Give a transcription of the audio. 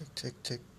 tick, tick, tick.